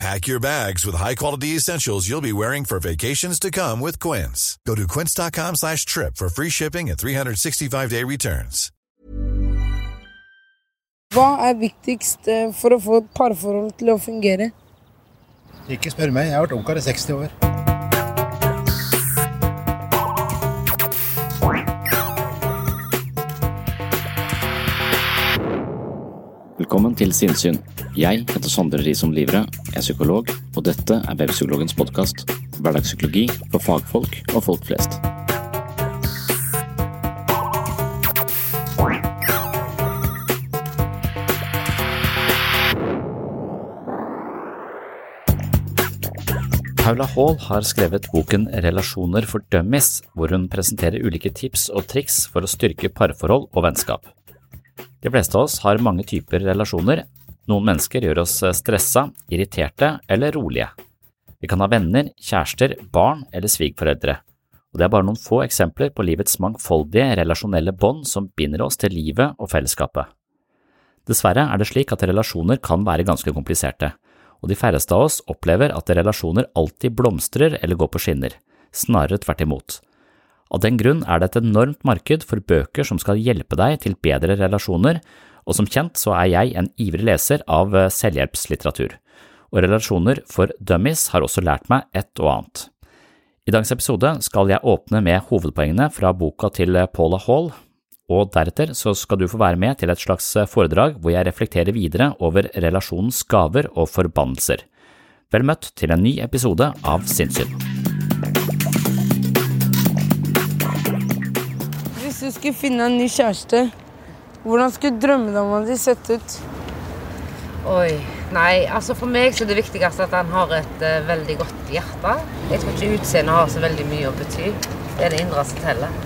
Pack your bags with high-quality essentials you'll be wearing for vacations to come with Quince. Go to quince.com slash trip for free shipping and 365-day returns. Hva er viktigst eh, for å få et parforhold til å fungere? Ikke spør meg, jeg har vært ungkar i 60 år. Velkommen til Sinnsyn. Jeg heter Sondre Risom Livre, er psykolog, og dette er Webpsykologens podkast. Hverdagspsykologi for fagfolk og folk flest. Paula Hall har skrevet boken Relasjoner for dummies, hvor hun presenterer ulike tips og triks for å styrke parforhold og vennskap. De fleste av oss har mange typer relasjoner. Noen mennesker gjør oss stressa, irriterte eller rolige. Vi kan ha venner, kjærester, barn eller svigforeldre. Og det er bare noen få eksempler på livets mangfoldige relasjonelle bånd som binder oss til livet og fellesskapet. Dessverre er det slik at relasjoner kan være ganske kompliserte, og de færreste av oss opplever at relasjoner alltid blomstrer eller går på skinner, snarere tvert imot. Av den grunn er det et enormt marked for bøker som skal hjelpe deg til bedre relasjoner, og som kjent så er jeg en ivrig leser av selvhjelpslitteratur, og relasjoner for dummies har også lært meg et og annet. I dagens episode skal jeg åpne med hovedpoengene fra boka til Paula Hall, og deretter så skal du få være med til et slags foredrag hvor jeg reflekterer videre over relasjonens gaver og forbannelser. Vel møtt til en ny episode av Sinnssyn. Hvis du skulle finne en ny kjæreste, hvordan skulle drømmedama di sett ut? Oi. Nei, altså for meg så er det viktigste at han har et uh, veldig godt hjerte. Jeg tror ikke utseendet har så veldig mye å bety. Det er det indre som teller.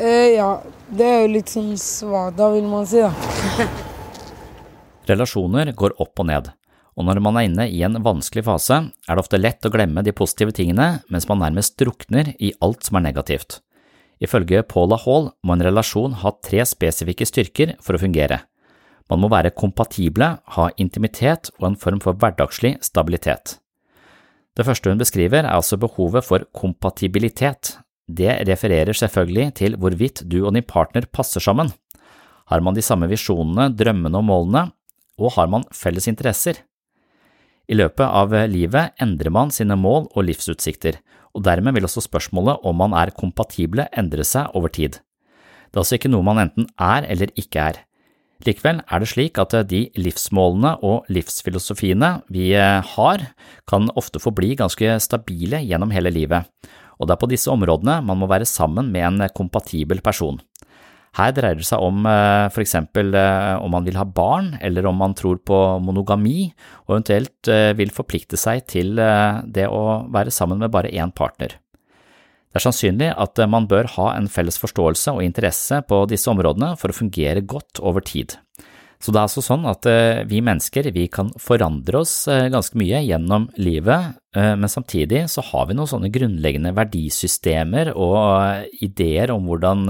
Eh, ja, det er jo litt sånn svada, vil man si, da. Relasjoner går opp og ned, og når man er inne i en vanskelig fase, er det ofte lett å glemme de positive tingene mens man nærmest drukner i alt som er negativt. Ifølge Paula Hall må en relasjon ha tre spesifikke styrker for å fungere. Man må være kompatible, ha intimitet og en form for hverdagslig stabilitet. Det første hun beskriver er altså behovet for kompatibilitet. Det refererer selvfølgelig til hvorvidt du og din partner passer sammen. Har man de samme visjonene, drømmene og målene, og har man felles interesser? I løpet av livet endrer man sine mål og livsutsikter, og dermed vil også spørsmålet om man er kompatible endre seg over tid. Det er altså ikke noe man enten er eller ikke er. Likevel er det slik at de livsmålene og livsfilosofiene vi har, kan ofte forbli ganske stabile gjennom hele livet, og det er på disse områdene man må være sammen med en kompatibel person. Her dreier det seg om for eksempel om man vil ha barn, eller om man tror på monogami, og eventuelt vil forplikte seg til det å være sammen med bare én partner. Det er sannsynlig at man bør ha en felles forståelse og interesse på disse områdene for å fungere godt over tid. Så det er altså sånn at eh, vi mennesker vi kan forandre oss eh, ganske mye gjennom livet, eh, men samtidig så har vi noen sånne grunnleggende verdisystemer og ideer om hvordan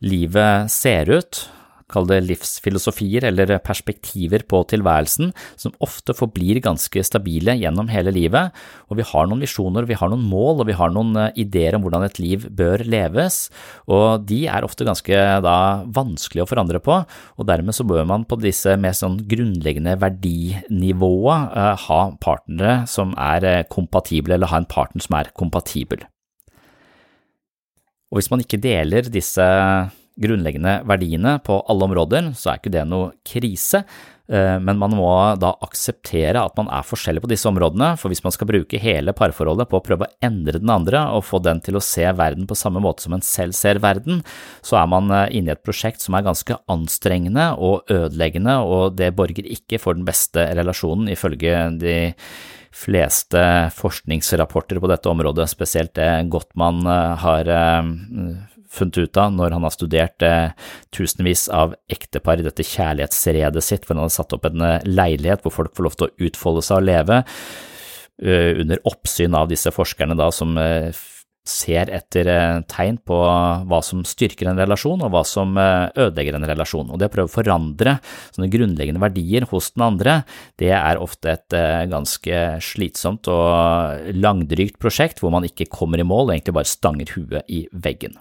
livet ser ut kall det livsfilosofier eller perspektiver på tilværelsen, som ofte forblir ganske stabile gjennom hele livet, og vi har noen visjoner, vi har noen mål, og vi har noen eh, ideer om hvordan et liv bør leves, og de er ofte ganske da vanskelig å forandre på, og dermed så bør man på disse mer sånn grunnleggende verdinivået eh, ha partnere som er eh, kompatible, eller ha en partner som er kompatibel. Og hvis man ikke deler disse grunnleggende verdiene på alle områder, så er ikke det noe krise, eh, men man må da akseptere at man er forskjellig på disse områdene, for hvis man skal bruke hele parforholdet på å prøve å endre den andre og få den til å se verden på samme måte som en selv ser verden, så er man eh, inne i et prosjekt som er ganske anstrengende og ødeleggende, og det borger ikke for den beste relasjonen, ifølge de fleste forskningsrapporter på dette området, spesielt det Gottmann eh, har funnet ut av når han har studert eh, tusenvis av ektepar i dette kjærlighetsredet sitt, hvor han har satt opp en eh, leilighet hvor folk får lov til å utfolde seg og leve, under oppsyn av disse forskerne da som ser etter uh, tegn på hva som styrker en relasjon og hva som ødelegger en relasjon. Og det å prøve å forandre sånne grunnleggende verdier hos den andre, det er ofte et ganske slitsomt og langdrygt prosjekt hvor man ikke kommer i mål og egentlig bare stanger huet i veggen.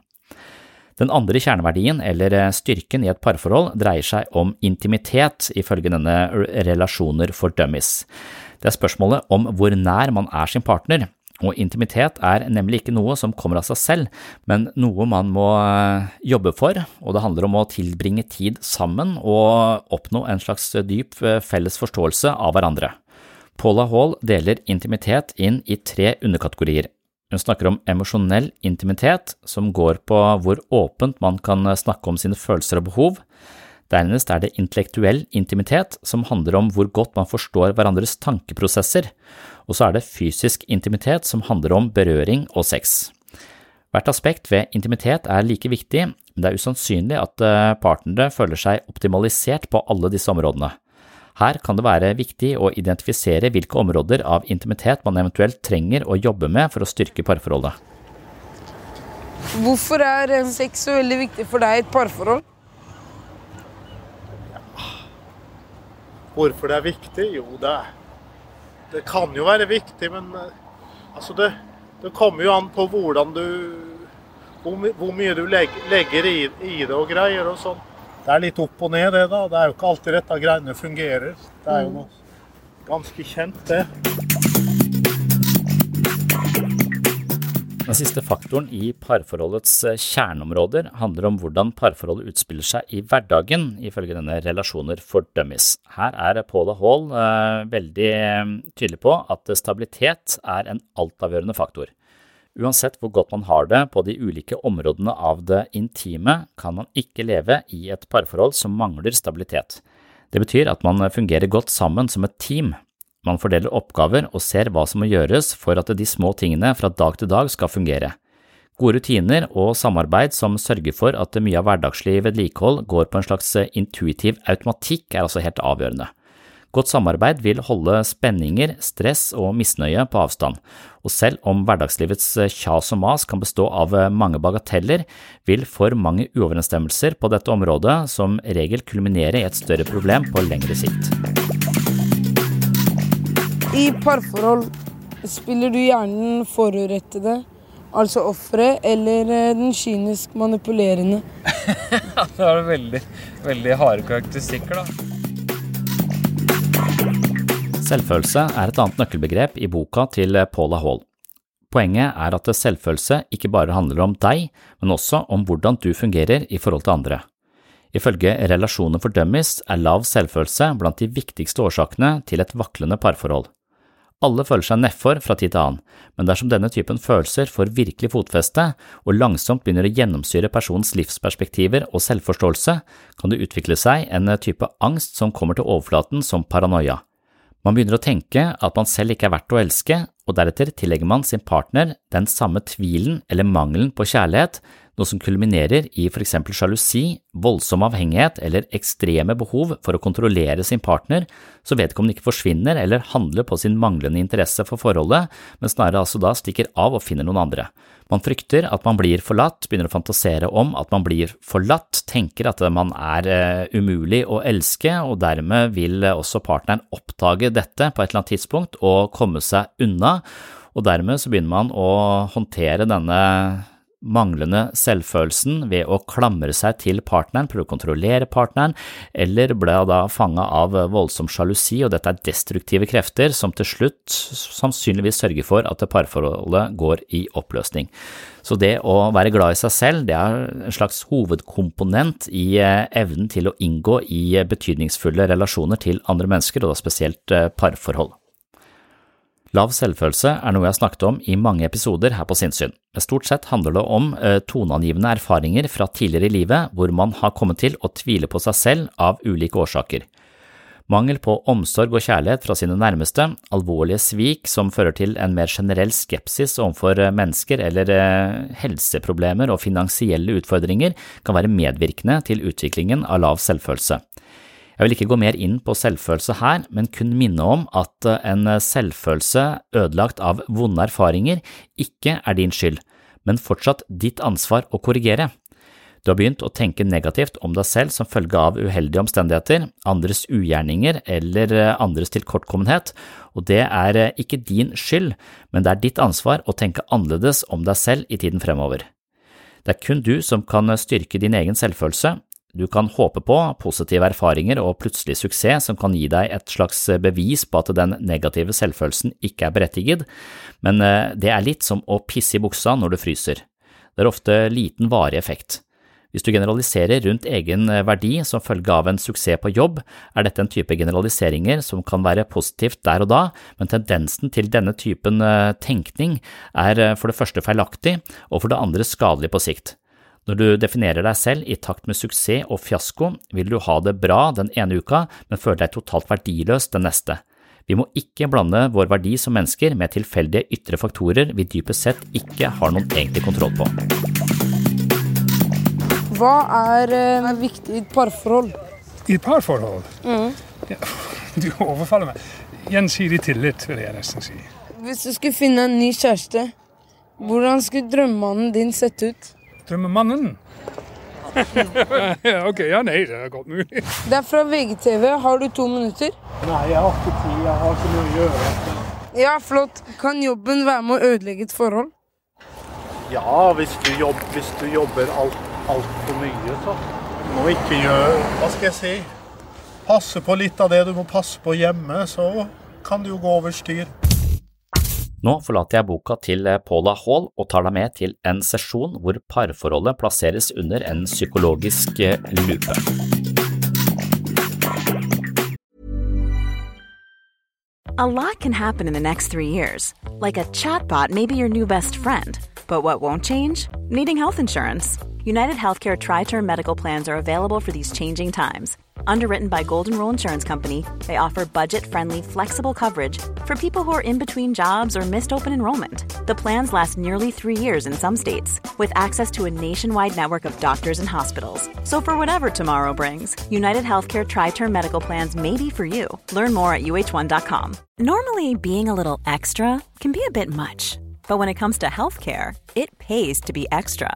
Den andre kjerneverdien, eller eh, styrken i et parforhold, dreier seg om intimitet, ifølge denne Relasjoner for dummies. Det er spørsmålet om hvor nær man er sin partner, og intimitet er nemlig ikke noe som kommer av seg selv, men noe man må eh, jobbe for, og det handler om å tilbringe tid sammen og oppnå en slags dyp eh, felles forståelse av hverandre. Paula Hall deler intimitet inn i tre underkategorier. Hun snakker om emosjonell intimitet, som går på hvor åpent man kan snakke om sine følelser og behov. Dernest er det intellektuell intimitet, som handler om hvor godt man forstår hverandres tankeprosesser, og så er det fysisk intimitet, som handler om berøring og sex. Hvert aspekt ved intimitet er like viktig, men det er usannsynlig at eh, partnere føler seg optimalisert på alle disse områdene. Her kan det være viktig å identifisere hvilke områder av intimitet man eventuelt trenger å jobbe med for å styrke parforholdet. Hvorfor er sex så veldig viktig for deg i et parforhold? Hvorfor det er viktig? Jo, det, det kan jo være viktig, men eh, altså det, det, kommer jo an på hvordan du Hvor, hvor mye du legger, legger i, i, det og greier og sånn det er litt opp og ned, det. da. Det er jo ikke alltid dette greiene fungerer. Det er jo mm. noe ganske kjent, det. Den siste faktoren i parforholdets eh, kjerneområder handler om hvordan parforholdet utspiller seg i hverdagen, ifølge denne Relasjoner for dummies. Her er Paula Hall eh, veldig eh, tydelig på at stabilitet er en altavgjørende faktor. Uansett hvor godt man har det på de ulike områdene av det intime, kan man ikke leve i et parforhold som mangler stabilitet. Det betyr at man fungerer godt sammen som et team. Man fordeler oppgaver og ser hva som må gjøres for at de små tingene fra dag til dag skal fungere. Gode rutiner og samarbeid som sørger for at mye av hverdagslig vedlikehold går på en slags intuitiv automatikk, er altså helt avgjørende. Godt samarbeid vil holde spenninger, stress og misnøye på avstand, og selv om hverdagslivets kjas og mas kan bestå av mange bagateller, vil for mange uoverensstemmelser på dette området som regel kulminere i et større problem på lengre sikt. I parforhold spiller du gjerne den forurettede, altså offeret, eller eh, den kynisk manipulerende? det var veldig, veldig harde karakteristikker, da. Selvfølelse er et annet nøkkelbegrep i boka til Paula Hall. Poenget er at selvfølelse ikke bare handler om deg, men også om hvordan du fungerer i forhold til andre. Ifølge Relasjoner fordømmes er lav selvfølelse blant de viktigste årsakene til et vaklende parforhold. Alle føler seg nedfor fra tid til annen, men dersom denne typen følelser får virkelig fotfeste og langsomt begynner å gjennomsyre personens livsperspektiver og selvforståelse, kan det utvikle seg en type angst som kommer til overflaten som paranoia. Man begynner å tenke at man selv ikke er verdt å elske, og deretter tillegger man sin partner den samme tvilen eller mangelen på kjærlighet, noe som kulminerer i for eksempel sjalusi, voldsom avhengighet eller ekstreme behov for å kontrollere sin partner, så vedkommende ikke forsvinner eller handler på sin manglende interesse for forholdet, men snarere altså da stikker av og finner noen andre. Man frykter at man blir forlatt, begynner å fantasere om at man blir forlatt, tenker at man er uh, umulig å elske, og dermed vil også partneren oppdage dette på et eller annet tidspunkt og komme seg unna, og dermed så begynner man å håndtere denne manglende selvfølelsen ved å klamre seg til partneren, prøve å kontrollere partneren, eller ble da fanga av voldsom sjalusi, og dette er destruktive krefter som til slutt sannsynligvis sørger for at parforholdet går i oppløsning. Så det å være glad i seg selv, det er en slags hovedkomponent i eh, evnen til å inngå i betydningsfulle relasjoner til andre mennesker, og da spesielt eh, parforhold. Lav selvfølelse er noe jeg har snakket om i mange episoder her på Sinnssyn. Stort sett handler det om eh, toneangivende erfaringer fra tidligere i livet hvor man har kommet til å tvile på seg selv av ulike årsaker. Mangel på omsorg og kjærlighet fra sine nærmeste, alvorlige svik som fører til en mer generell skepsis overfor eh, mennesker eller eh, helseproblemer og finansielle utfordringer kan være medvirkende til utviklingen av lav selvfølelse. Jeg vil ikke gå mer inn på selvfølelse her, men kun minne om at eh, en selvfølelse ødelagt av vonde erfaringer ikke er din skyld, men fortsatt ditt ansvar å korrigere. Du har begynt å tenke negativt om deg selv som følge av uheldige omstendigheter, andres ugjerninger eller eh, andres tilkortkommenhet, og det er eh, ikke din skyld, men det er ditt ansvar å tenke annerledes om deg selv i tiden fremover. Det er kun du som kan styrke din egen selvfølelse, du kan håpe på positive erfaringer og plutselig suksess som kan gi deg et slags bevis på at den negative selvfølelsen ikke er berettiget, men eh, det er litt som å pisse i buksa når du fryser. Det er ofte liten varig effekt. Hvis du generaliserer rundt egen eh, verdi som følge av en suksess på jobb, er dette en type generaliseringer som kan være positivt der og da, men tendensen til denne typen eh, tenkning er for det første feilaktig og for det andre skadelig på sikt. Når du definerer deg selv i takt med suksess og fiasko, vil du ha det bra den ene uka, men føle deg totalt verdiløs den neste. Vi må ikke blande vår verdi som mennesker med tilfeldige ytre faktorer vi dypest sett ikke har noen egentlig kontroll på. Hva er eh, viktig i et parforhold? I et parforhold? Mm. Ja, du overfaller meg. Gjensidig tillit, vil jeg nesten si. Hvis du skulle finne en ny kjæreste, hvordan skulle drømmemannen din sett ut? Drømmemannen? ok, ja, nei, det er godt mulig. Det er fra VGTV. Har du to minutter? Nei, jeg har ikke tid. Jeg har ikke noe å gjøre. Ja, flott. Kan jobben være med å ødelegge et forhold? Ja, hvis du, jobb, hvis du jobber altfor alt mye, så må ikke gjøre Hva skal jeg si? Passe på litt av det du må passe på hjemme, så kan det jo gå over styr. Nå forlater jeg boka til Paula Hall og tar deg med til en sesjon hvor parforholdet plasseres under en psykologisk lupe. A lot can happen in the next three years. Like a chatbot may be your new best friend. But what won't change? Needing health insurance. United Healthcare Tri Term Medical Plans are available for these changing times Underwritten by Golden Rule Insurance Company, they offer budget-friendly, flexible coverage for people who are in between jobs or missed open enrollment. The plans last nearly three years in some states, with access to a nationwide network of doctors and hospitals. So for whatever tomorrow brings, United Healthcare Tri-Term Medical Plans may be for you. Learn more at uh1.com. Normally, being a little extra can be a bit much, but when it comes to healthcare, it pays to be extra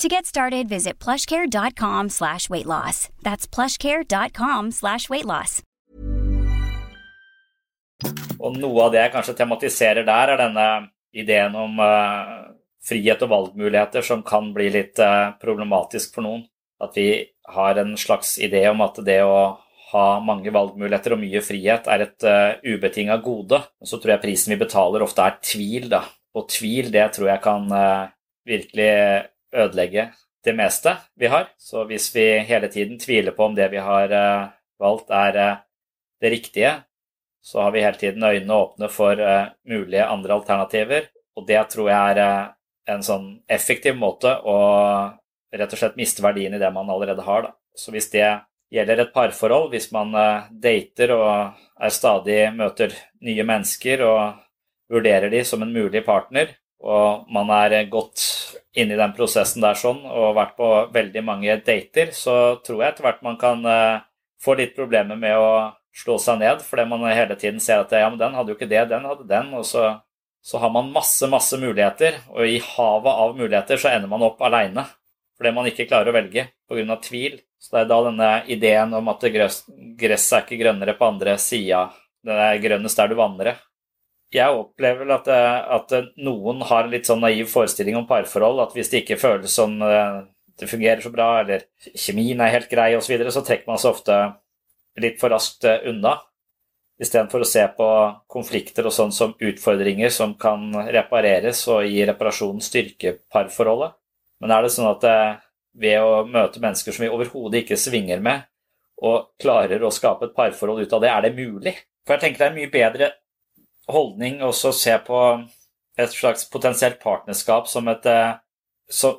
To get started, visit plushcare.com slash weight loss. That's plushcare.com slash weight loss. Og noe av det jeg kanskje tematiserer der, er denne ideen om uh, frihet og valgmuligheter som kan bli litt uh, problematisk for noen. At vi har en slags idé om at det å ha mange valgmuligheter og mye frihet er et uh, ubetinga gode. Så tror jeg prisen vi betaler ofte er tvil, da. Og tvil, det tror jeg kan uh, virkelig ødelegge det meste vi har. Så hvis vi hele tiden tviler på om det vi har uh, valgt, er uh, det riktige, så har vi hele tiden øynene åpne for mulige andre alternativer. Og det tror jeg er en sånn effektiv måte å rett og slett miste verdien i det man allerede har. Da. Så hvis det gjelder et parforhold, hvis man dater og er stadig møter nye mennesker og vurderer de som en mulig partner, og man er godt inne i den prosessen der sånn, og vært på veldig mange dater, så tror jeg etter hvert man kan uh, få litt problemer med å slå seg ned, fordi man hele tiden ser at ja, men den hadde jo ikke det, den hadde den, og så, så har man masse, masse muligheter, og i havet av muligheter så ender man opp aleine fordi man ikke klarer å velge pga. tvil. Så det er da denne ideen om at gresset er ikke grønnere på andre sida, det er grønnest der du vandrer, jeg opplever at, eh, at, noen har en litt sånn naiv forestilling om parforhold. At hvis det ikke føles som eh, det fungerer så bra, eller kjemien er helt grei osv., så, videre, så trekker man seg ofte litt for raskt eh, unna. Istedenfor å se på konflikter og sånn som utfordringer som kan repareres og gi reparasjonen styrke parforholdet. Men er det sånn at ved å møte mennesker som vi overhodet ikke svinger med, og klarer å skape et parforhold ut av det, er det mulig? For jeg tenker det er mye bedre holdning også å se på et slags potensielt partnerskap som et eh, så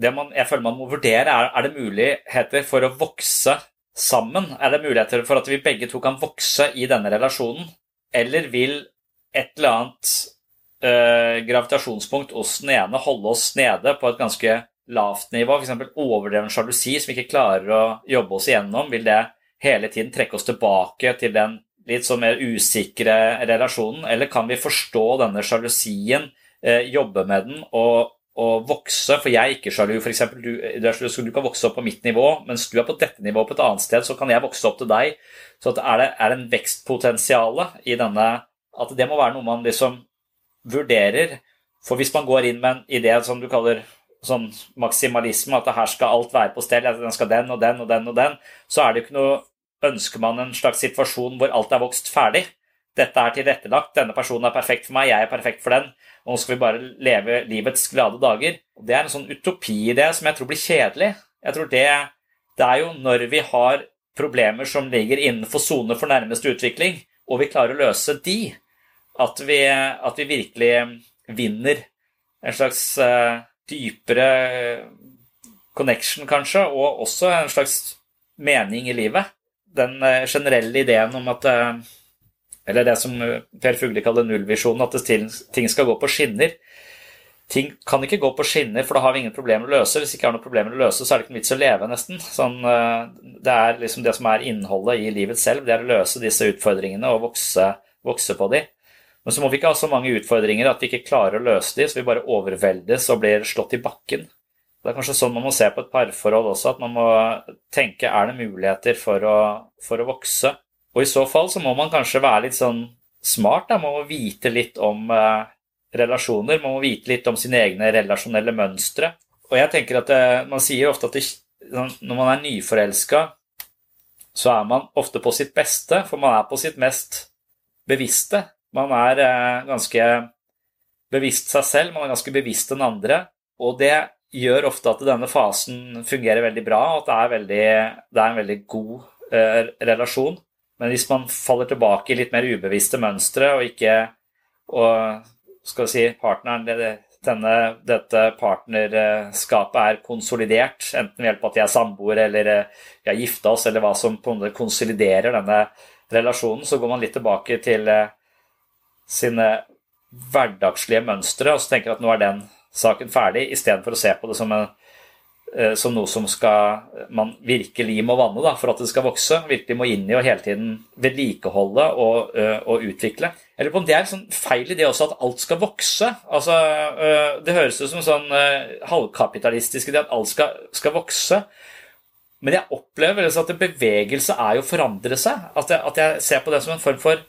Det man, jeg føler man må vurdere, er, er det muligheter for å vokse sammen? Er det muligheter for at vi begge to kan vokse i denne relasjonen? Eller vil et eller annet eh, gravitasjonspunkt hos den ene holde oss nede på et ganske lavt nivå? F.eks. overdreven sjalusi som vi ikke klarer å jobbe oss igjennom. Vil det hele tiden trekke oss tilbake til den litt sånn mer usikre relasjonen, eller kan vi forstå denne sjalusien, eh, jobbe med den og, og, vokse? For jeg er ikke sjalu, f.eks. Du, du, du kan vokse opp på mitt nivå, mens du er på dette nivået på et annet sted, så kan jeg vokse opp til deg. Så er det er en vekstpotensial i denne At det må være noe man liksom vurderer. For hvis man går inn med en idé som du kaller sånn maksimalisme, at her skal alt være på stell, den skal den og den og den og den, så er det ikke noe ønsker man en slags situasjon hvor alt er vokst ferdig. Dette er tilrettelagt, denne personen er perfekt for meg, jeg er perfekt for den, og nå skal vi bare leve livets glade dager. Det er en sånn utopiidé som jeg tror blir kjedelig. Jeg tror det, det er jo når vi har problemer som ligger innenfor sone for nærmeste utvikling, og vi klarer å løse de, at vi, at vi virkelig vinner en slags uh, dypere connection, kanskje, og også en slags mening i livet den eh, generelle ideen om at eh, Eller det som eh, Per Fugle kaller nullvisjonen, at ting skal gå på skinner. Ting kan ikke gå på skinner, for da har vi ingen problemer å løse. Hvis vi ikke har noen problemer å løse, så er det ikke noen vits å leve, nesten. Sånn, det er liksom det som er innholdet i livet selv. Det er å løse disse utfordringene og vokse, vokse på de. Men så må vi ikke ha så mange utfordringer at vi ikke klarer å løse de, så vi bare overveldes og blir slått i bakken. Det er kanskje sånn man må se på et parforhold også, at man må tenke er det muligheter for å, for å vokse. Og i så fall så må man kanskje være litt sånn smart. Da. Man må vite litt om eh, relasjoner. Man må vite litt om sine egne relasjonelle mønstre. Og jeg tenker at det, eh, Man sier ofte at det, sånn, når man er nyforelska, så er man ofte på sitt beste, for man er på sitt mest bevisste. Man er eh, ganske bevisst seg selv, man er ganske bevisst den andre. Og det gjør ofte at denne fasen fungerer veldig bra, og at det er, veldig, det er en veldig god eh, relasjon. Men hvis man faller tilbake i litt mer ubevisste mønstre og ikke og skal si, partneren, denne, dette partnerskapet er konsolidert, enten ved hjelp av at de er samboere eller vi har gifta oss, eller hva som på en måte konsoliderer denne relasjonen, så går man litt tilbake til eh, sine hverdagslige mønstre og så tenker at nå er den saken ferdig, istedenfor å se på det som, en, eh, som, noe som skal, man virkelig må vanne da, for at det skal vokse. Virkelig må inn i og hele tiden vedlikeholde og, eh, og utvikle. Eller på om det er sånn feil det også at alt skal vokse. Altså, eh, det høres ut som sånn halvkapitalistisk idé at alt skal, skal vokse. Men jeg opplever at bevegelse er jo å forandre seg. At jeg, at jeg ser på det som en form for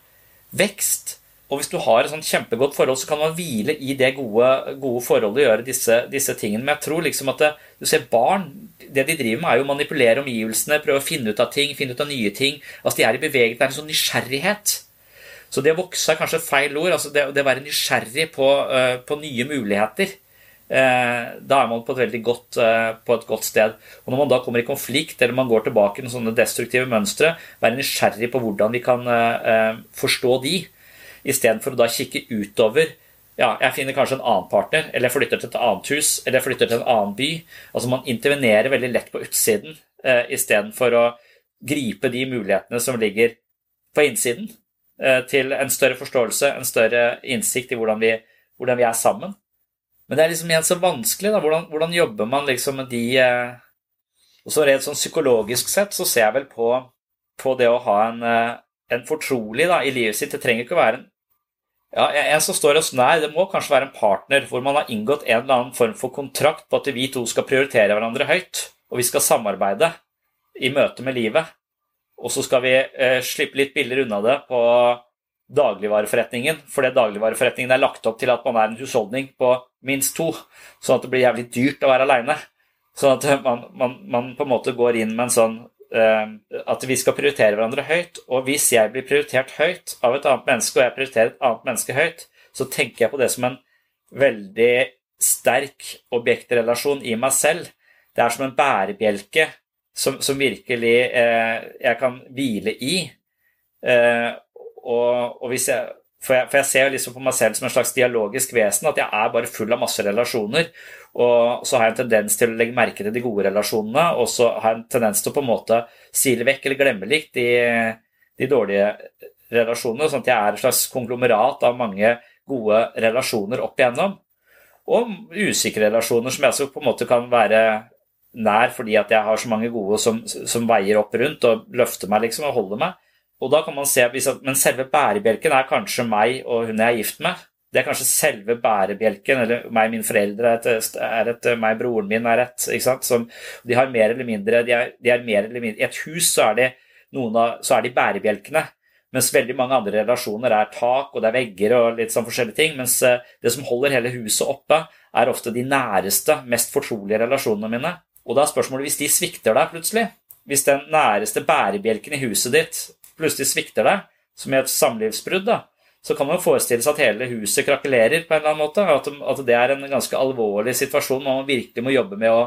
vekst. Og hvis du har et sånt kjempegodt forhold, så kan man hvile i det gode, gode forholdet og gjøre disse, disse, tingene. Men jeg tror liksom at det, du ser barn Det de driver med, er jo å manipulere omgivelsene, prøve å finne ut av ting, finne ut av nye ting. Altså De er i bevegelse. Det er en sånn nysgjerrighet. Så det å vokse er kanskje feil ord. altså Det, det å være nysgjerrig på, uh, på nye muligheter. Uh, da er man på et veldig godt, på et godt sted. Og Når man da kommer i konflikt eller man går tilbake i sånne destruktive mønstre, være nysgjerrig på hvordan vi kan forstå de istedenfor å da kikke utover ja, jeg finner kanskje en annen partner, eller jeg flytter til et annet hus, eller jeg flytter til en annen by. Altså Man intervenerer veldig lett på utsiden eh, istedenfor å gripe de mulighetene som ligger på innsiden, eh, til en større forståelse, en større innsikt i hvordan vi, hvordan vi er sammen. Men det er liksom igjen så vanskelig. da, Hvordan, hvordan jobber man liksom med de eh, Og så rent sånn psykologisk sett så ser jeg vel på, på det å ha en, eh, en fortrolig da, i livet sitt. Det trenger ikke å være en ja, En som står oss nær, det må kanskje være en partner hvor man har inngått en eller annen form for kontrakt på at vi to skal prioritere hverandre høyt, og vi skal samarbeide i møte med livet. Og så skal vi eh, slippe litt billigere unna det på dagligvareforretningen, fordi dagligvareforretningen er lagt opp til at man er en husholdning på minst to, sånn at det blir jævlig dyrt å være aleine. Sånn at man, man, man, på en måte går inn med en sånn at vi skal prioritere hverandre høyt. Og hvis jeg blir prioritert høyt av et annet menneske, og jeg prioriterer et annet menneske høyt, så tenker jeg på det som en veldig sterk objektrelasjon i meg selv. Det er som en bærebjelke som, som virkelig eh, jeg kan hvile i. Eh, og, og hvis jeg for jeg, for jeg, ser liksom på meg selv som en slags dialogisk vesen, at jeg er bare full av masse relasjoner. Og så har jeg en tendens til å legge merke til de gode relasjonene, og så har jeg en tendens til å på en måte sile vekk eller glemme litt de, de dårlige relasjonene, sånn at jeg er et slags konglomerat av mange gode relasjoner opp igjennom. Og usikre relasjoner som jeg så på en måte kan være nær fordi at jeg har så mange gode som, som veier opp rundt og løfter meg liksom og holder meg. Og da kan man se, Men selve bærebjelken er kanskje meg og hun jeg er gift med. Det er kanskje selve bærebjelken, eller meg og mine foreldre er et, er et meg broren min er et. ikke sant? Som, de har mer eller mindre, de er, de er mer eller mindre I et hus så er, de noen av, så er de bærebjelkene. Mens veldig mange andre relasjoner er tak og det er vegger og litt sånn forskjellige ting. Mens eh, det som holder hele huset oppe, er ofte de næreste, mest fortrolige relasjonene mine. Og da er spørsmålet hvis de svikter deg plutselig, hvis den næreste bærebjelken i huset ditt plutselig svikter deg, som i et samlivsbrudd, da, så kan man forestille seg at hele huset krakelerer på en eller annen måte. At, at det er en ganske alvorlig situasjon man virkelig må jobbe med å,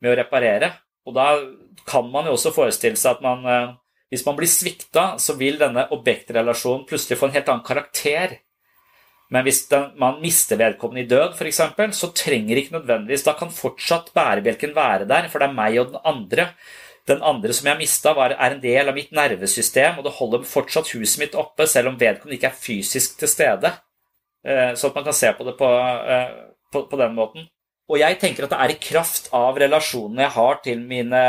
med å reparere. Og da kan man jo også forestille seg at man eh, Hvis man blir svikta, så vil denne objektrelasjonen plutselig få en helt annen karakter. Men hvis den, man mister vedkommende i død, f.eks., så trenger ikke nødvendigvis Da kan fortsatt bærebjelken være der, for det er meg og den andre. Den andre som jeg mista, er en del av mitt nervesystem, og det holder fortsatt huset mitt oppe, selv om vedkommende ikke er fysisk til stede. Eh, så at man kan se på det på, eh, på, på den måten. Og jeg tenker at det er i kraft av relasjonene jeg har til mine,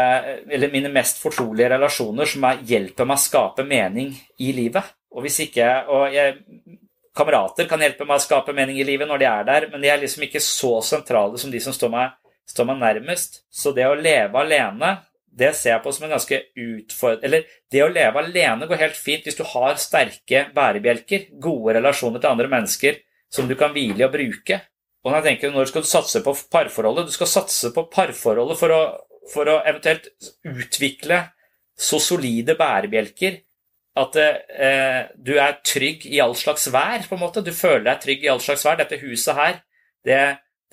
mine mest fortrolige relasjoner, som hjelper meg å skape mening i livet. Og hvis ikke, og jeg, Kamerater kan hjelpe meg å skape mening i livet når de er der, men de er liksom ikke så sentrale som de som står meg, står meg nærmest. Så det å leve alene det ser jeg på som en ganske utfordrende Eller det å leve alene går helt fint hvis du har sterke bærebjelker, gode relasjoner til andre mennesker som du kan hvile i og bruke. Og når jeg tenker, når skal du satse på parforholdet? Du skal satse på parforholdet for å, for å eventuelt utvikle så solide bærebjelker at eh, du er trygg i all slags vær, på en måte. Du føler deg trygg i all slags vær. Dette huset her, det,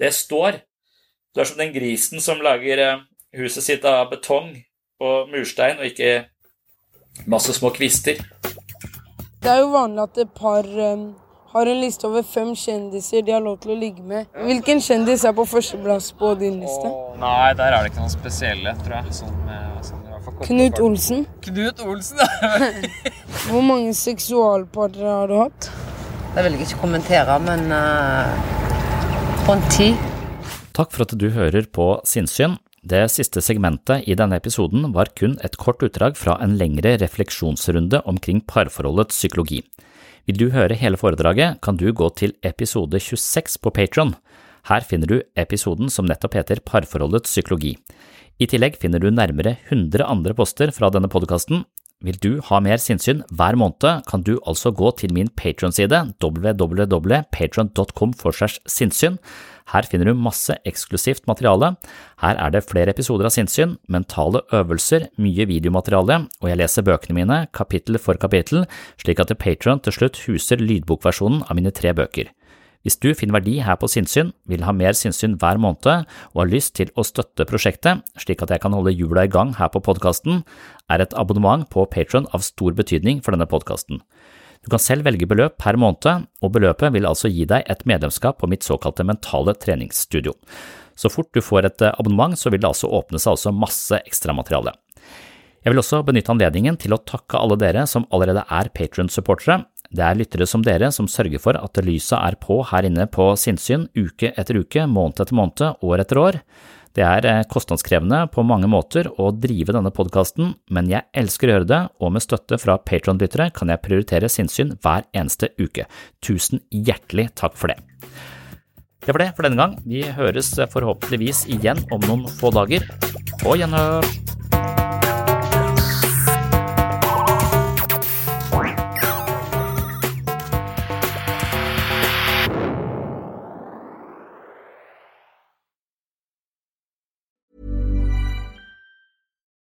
det står. Du er som den grisen som lager eh, huset sitt av betong og murstein, og ikke masse små kvister. Det er jo vanlig at et par um, har en liste over fem kjendiser de har lov til å ligge med. Hvilken kjendis er på førsteplass på din liste? Oh, nei, der er det ikke noen spesielle, tror jeg. Sånn, sånn, Knut Olsen. Knut Olsen, ja. Hvor mange seksualpartnere har du hatt? Det vil jeg ikke kommentere, men uh, rundt ti. Takk for at du hører på Sinnsyn. Det siste segmentet i denne episoden var kun et kort utdrag fra en lengre refleksjonsrunde omkring parforholdets psykologi. Vil du høre hele foredraget, kan du gå til episode 26 på Patron. Her finner du episoden som nettopp heter Parforholdets psykologi. I tillegg finner du nærmere 100 andre poster fra denne podkasten, Vil du ha mer sinnssyn hver måned, kan du altså gå til min Patron-side www.patron.com for sinnssyn. Her finner du masse eksklusivt materiale. Her er det flere episoder av sinnssyn, mentale øvelser, mye videomateriale, og jeg leser bøkene mine kapittel for kapittel, slik at Patron til slutt huser lydbokversjonen av mine tre bøker. Hvis du finner verdi her på sinnssyn, vil ha mer sinnssyn hver måned og har lyst til å støtte prosjektet slik at jeg kan holde hjula i gang her på podkasten, er et abonnement på Patron av stor betydning for denne podkasten. Du kan selv velge beløp per måned, og beløpet vil altså gi deg et medlemskap på mitt såkalte mentale treningsstudio. Så fort du får et abonnement, så vil det altså åpne seg også masse ekstramateriale. Jeg vil også benytte anledningen til å takke alle dere som allerede er Patron-supportere. Det er lyttere som dere som sørger for at lyset er på her inne på sinnssyn uke etter uke, måned etter måned, år etter år. Det er eh, kostnadskrevende på mange måter å drive denne podkasten, men jeg elsker å gjøre det, og med støtte fra Patron-lyttere kan jeg prioritere sinnssyn hver eneste uke. Tusen hjertelig takk for det. Det var det for denne gang. Vi høres forhåpentligvis igjen om noen få dager. På gjenhør!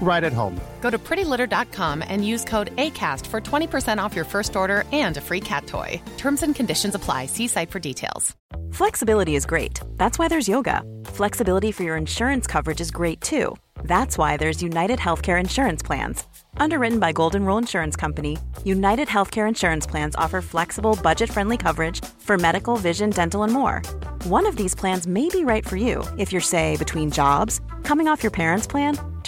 right at home. Go to prettylitter.com and use code ACAST for 20% off your first order and a free cat toy. Terms and conditions apply. See site for details. Flexibility is great. That's why there's yoga. Flexibility for your insurance coverage is great too. That's why there's United Healthcare Insurance Plans. Underwritten by Golden Rule Insurance Company, United Healthcare Insurance Plans offer flexible, budget friendly coverage for medical, vision, dental, and more. One of these plans may be right for you if you're, say, between jobs, coming off your parents' plan,